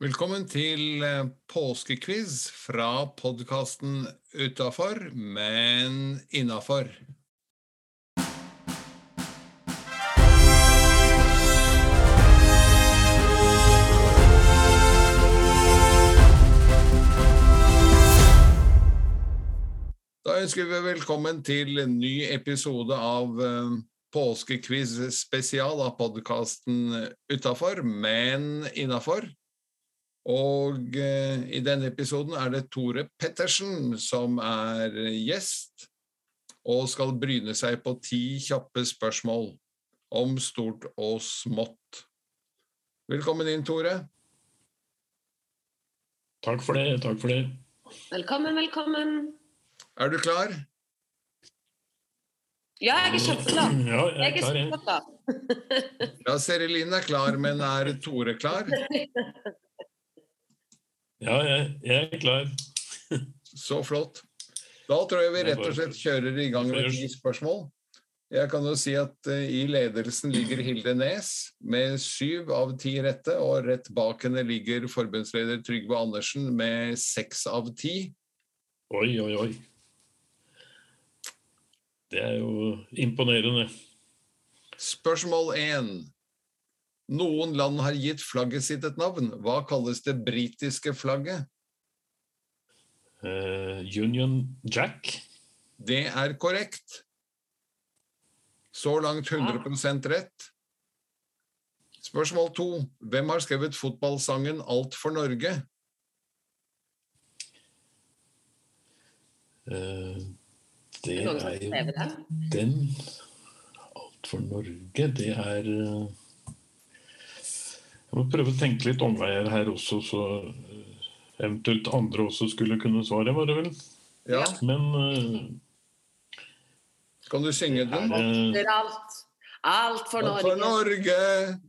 Velkommen til eh, påskequiz fra podkasten Utafor, men innafor. Da ønsker vi velkommen til en ny episode av eh, påskequiz spesial av podkasten Utafor, men innafor. Og eh, i denne episoden er det Tore Pettersen som er gjest, og skal bryne seg på ti kjappe spørsmål om stort og smått. Velkommen inn, Tore. Takk for det. Takk for det. Velkommen, velkommen. Er du klar? Ja, jeg er kjempeklar. Ja, jeg er klar, jeg. Seri Ja, Serilin er klar, men er Tore klar? Ja, jeg, jeg er klar. Så flott. Da tror jeg vi rett og slett kjører i gang med ti spørsmål. Jeg kan jo si at eh, i ledelsen ligger Hilde Nes med syv av ti rette, og rett bak henne ligger forbundsleder Trygve Andersen med seks av ti. Oi, oi, oi. Det er jo imponerende. Spørsmål én. Noen land har gitt flagget sitt et navn. Hva kalles det britiske flagget? Uh, Union Jack. Det er korrekt. Så langt 100% rett. Spørsmål to. Hvem har skrevet fotballsangen 'Alt for Norge'? Uh, det Er jo den. Alt for Norge, det er eh, Jeg må prøve å tenke litt omveier her også, så eh, eventuelt andre også skulle kunne svare, var det vel. Ja, Men uh, kan du synge den? det Det er alt. Alt for Alt for Norge. Norge!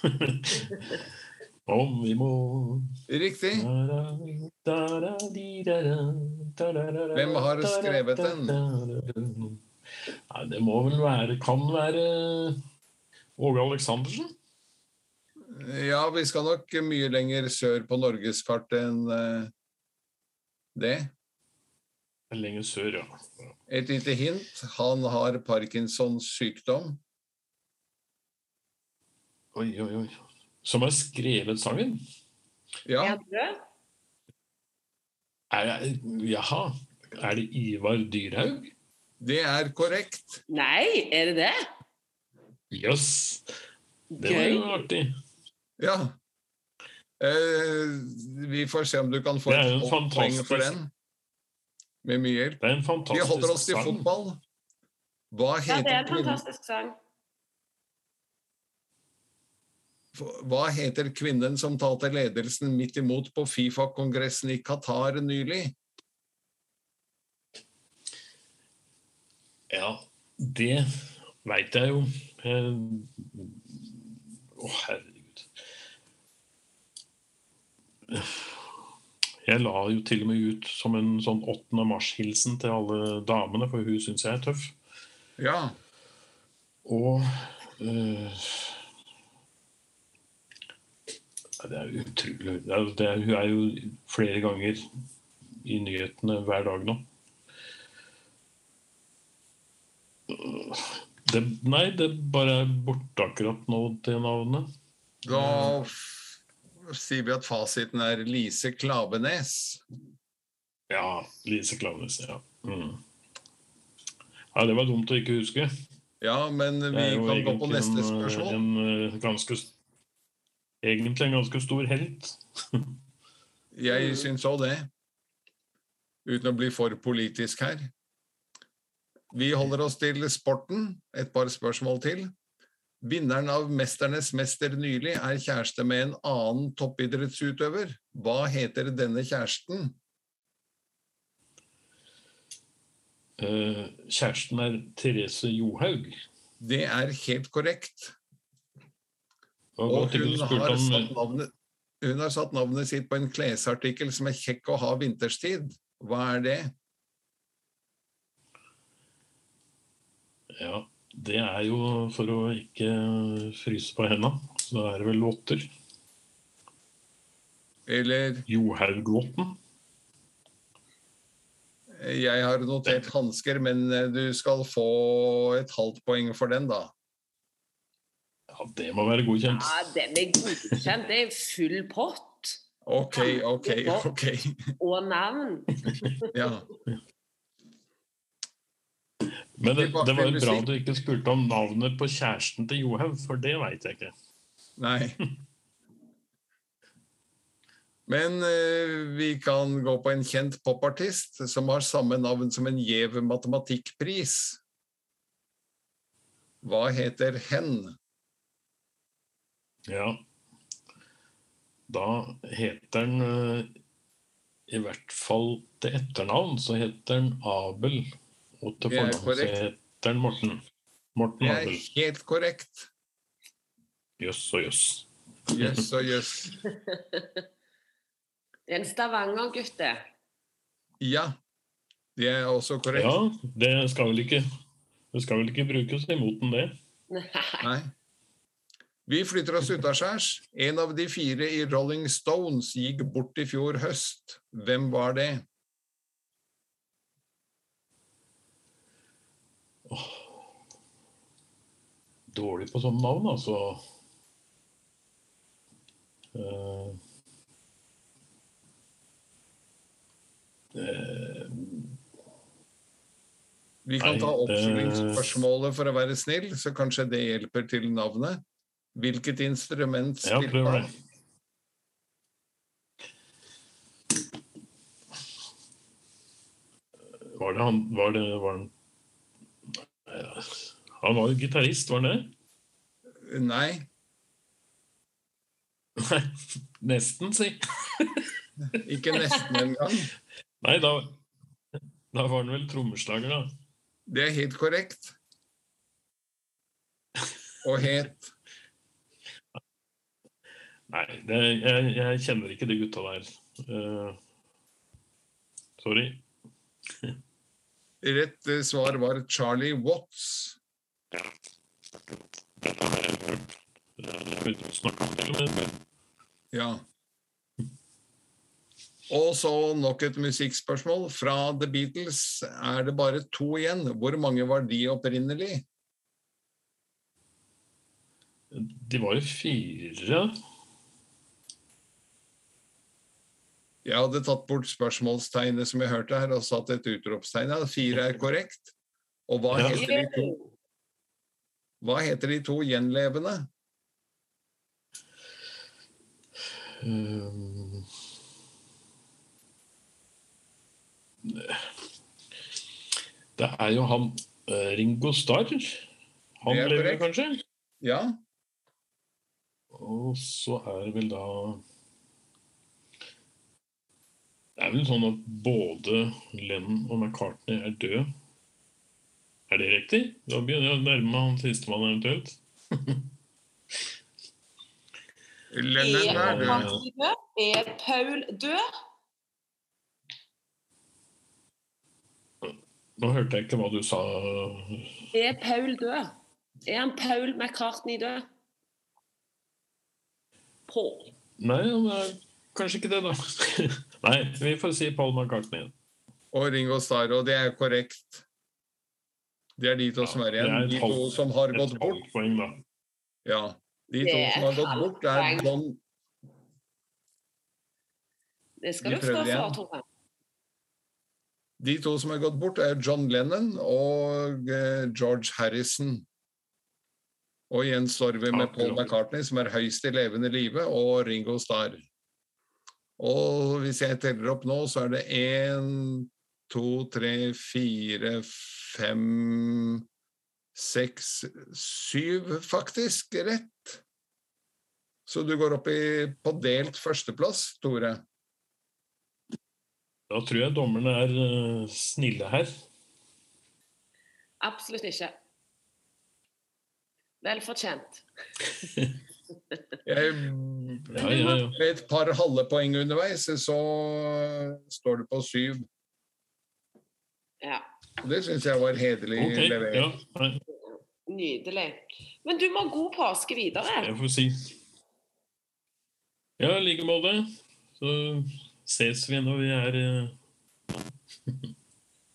Om vi må Riktig. Hvem Hvem har skrevet den? Nei, det må vel være Kan være Åge Aleksandersen? Ja, vi skal nok mye lenger sør på norgeskartet enn eh, det. Lenger sør, ja. Et lite hint. Han har Parkinsons sykdom. Oi, oi, oi. Som har skrevet sangen? Ja, Er det? Er jeg, jaha. Er det Ivar Dyrhaug? det er korrekt. Nei, er det det? Jøss! Det var jo artig. Ja. Eh, vi får se om du kan få et en poeng for fantastisk- den. Med mye hjelp. Det er en Vi holder oss til sang. fotball. Hva Ja, det er en fantastisk sang. hva heter kvinnen som talte ledelsen midt imot på Fifa-kongressen i Qatar nylig? Ja, det veit jeg jo. Eh, Å, herregud. Jeg la jo til og med ut som en sånn 8. mars-hilsen til alle damene, for hun syns jeg er tøff. Ja, Og eh, Det er utrolig det er, det er, Hun er jo flere ganger i nyhetene hver dag nå. Det, nei, det bare er borte akkurat nå, det navnet. da f- sier vi at fasiten er Lise Klavenes. Ja, Lise Klavenes, Ja. Mm. ja, det var dumt å ikke huske. Ja, men vi kan gå på neste eh, spørsmål. En, en ganske, egentlig en ganske stor helt. Jeg syns òg det. Uten å bli for politisk her. Vi holder oss til sporten. Et par spørsmål til. Vinneren av 'Mesternes mester' nylig er kjæreste med en annen toppidrettsutøver. Hva heter denne kjæresten? Eh, kjæresten er Therese Johaug. Det er helt korrekt. Og hun har, navnet, hun har satt navnet sitt på en klesartikkel som er kjekk å ha vinterstid. Hva er det? Ja, det er jo for å ikke fryse på henda. Så da er det vel votter. Eller Johauglotten. jeg har notert hansker, men eh, du skal få et halvt poeng for den, da. Ja, det må være godkjent. Ja, den er godkjent. Det er full pott. OK, OK, OK. Og navn. Ja. Men det, det var jo bra du ikke spurte om navnet på kjæresten til Johaug, for det veit jeg ikke. Nei. Men eh, vi kan gå på en kjent popartist som har samme navn som en gjev matematikkpris. Hva heter hen? Ja. Da heter den eh, I hvert fall til etternavn så heter den Abel. Og til Det er fornavn så korrekt. heter den Morten. Morten Det er helt korrekt. Jøss og jøss. Jøss og jøss. Det er en Stavanger-gutt, det. Ja, det er også korrekt. Ja, det skal vel ikke Det skal vel ikke brukes imot den, det. Nei. Vi flytter oss utaskjærs. En av de fire i Rolling Stones gikk bort i fjor høst. Hvem var det? Dårlig på sånne navn, altså. Uh, uh, Vi kan Nei, ta det- oppfølgingsspørsmålet for å være snill, så kanskje det hjelper til navnet. Hvilket instrument spilte han? det. Var det han Var det var Eh, han var jo gitarist, var han det? Nei, Nei, nesten, si. ikke nesten engang. Nei, da, da var han vel trommeslager, da. Det er helt korrekt. Og het Nei, det, jeg, jeg kjenner ikke de gutta der. Uh, sorry. Rett eh, svar var Charlie Watts. Ja. Og så nok et musikkspørsmål. Fra The Beatles er det bare to igjen. Hvor mange var de opprinnelig? De var jo fire. Jeg hadde tatt bort spørsmålstegnet som jeg hørte her, og satt et utropstegn. Ja, Fire er korrekt. Og hva heter de to, hva heter de to gjenlevende? Um, Det er jo han eh, Ringo Starr. Han er lever korrekt. kanskje? Ja, Og så er det vel da Det er vel sånn at både Lennon og McCartney er døde. Er det riktig? Da begynner jeg å nærme meg han sistemann eventuelt. Lennon er død? Er Paul død? Nå hørte jeg ikke hva du sa. Er Paul død? Er han Paul McCartney død? Paul. Nei, han er kanskje ikke det, da. Nei, vi får si Paul McCartney. Og Ringo Starr, og det er korrekt. Det er de to som er Ja, som er igjen. De to som har gått bort. poeng, da. Ja. De to som har gått bort, er. John Det skal du få for. Tore. De to som har gått bort, er John Lennon og eh, George Harrison. Og igjen står vi med Paul McCartney, som er høyst i levende live, og Ringo Starr. Og hvis jeg teller opp nå, så er det én, to, tre, fire, fem, seks, syv, faktisk, rett. Så du går opp i, på delt førsteplass, Tore. Da tror jeg dommerne er eh, snille her. Absolutt ikke. Vel fortjent. Jeg Ja, ja, ja. Med et par halve poeng underveis, så står det på syv. Ja. Det syns jeg var hederlig okay, levert. ja. Nydelig. Men du må ha god påske videre. jeg får si. Ja, i like måte. Så ses vi når vi er eh,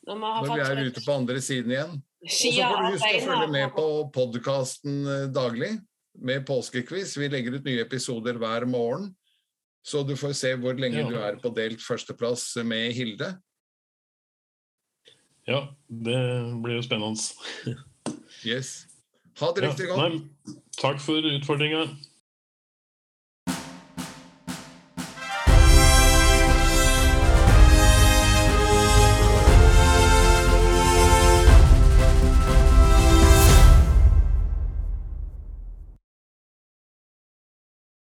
Når vi Når vi er ute på andre siden igjen. Og så får du huske å følge med på podkasten daglig med påskequiz. Vi legger ut nye episoder hver morgen. Så du får se hvor lenge Ja. du er på delt førsteplass med Hilde. Ja, det blir jo spennende. Yes. Ha det Ja, riktig godt. nei, takk for utfordringa.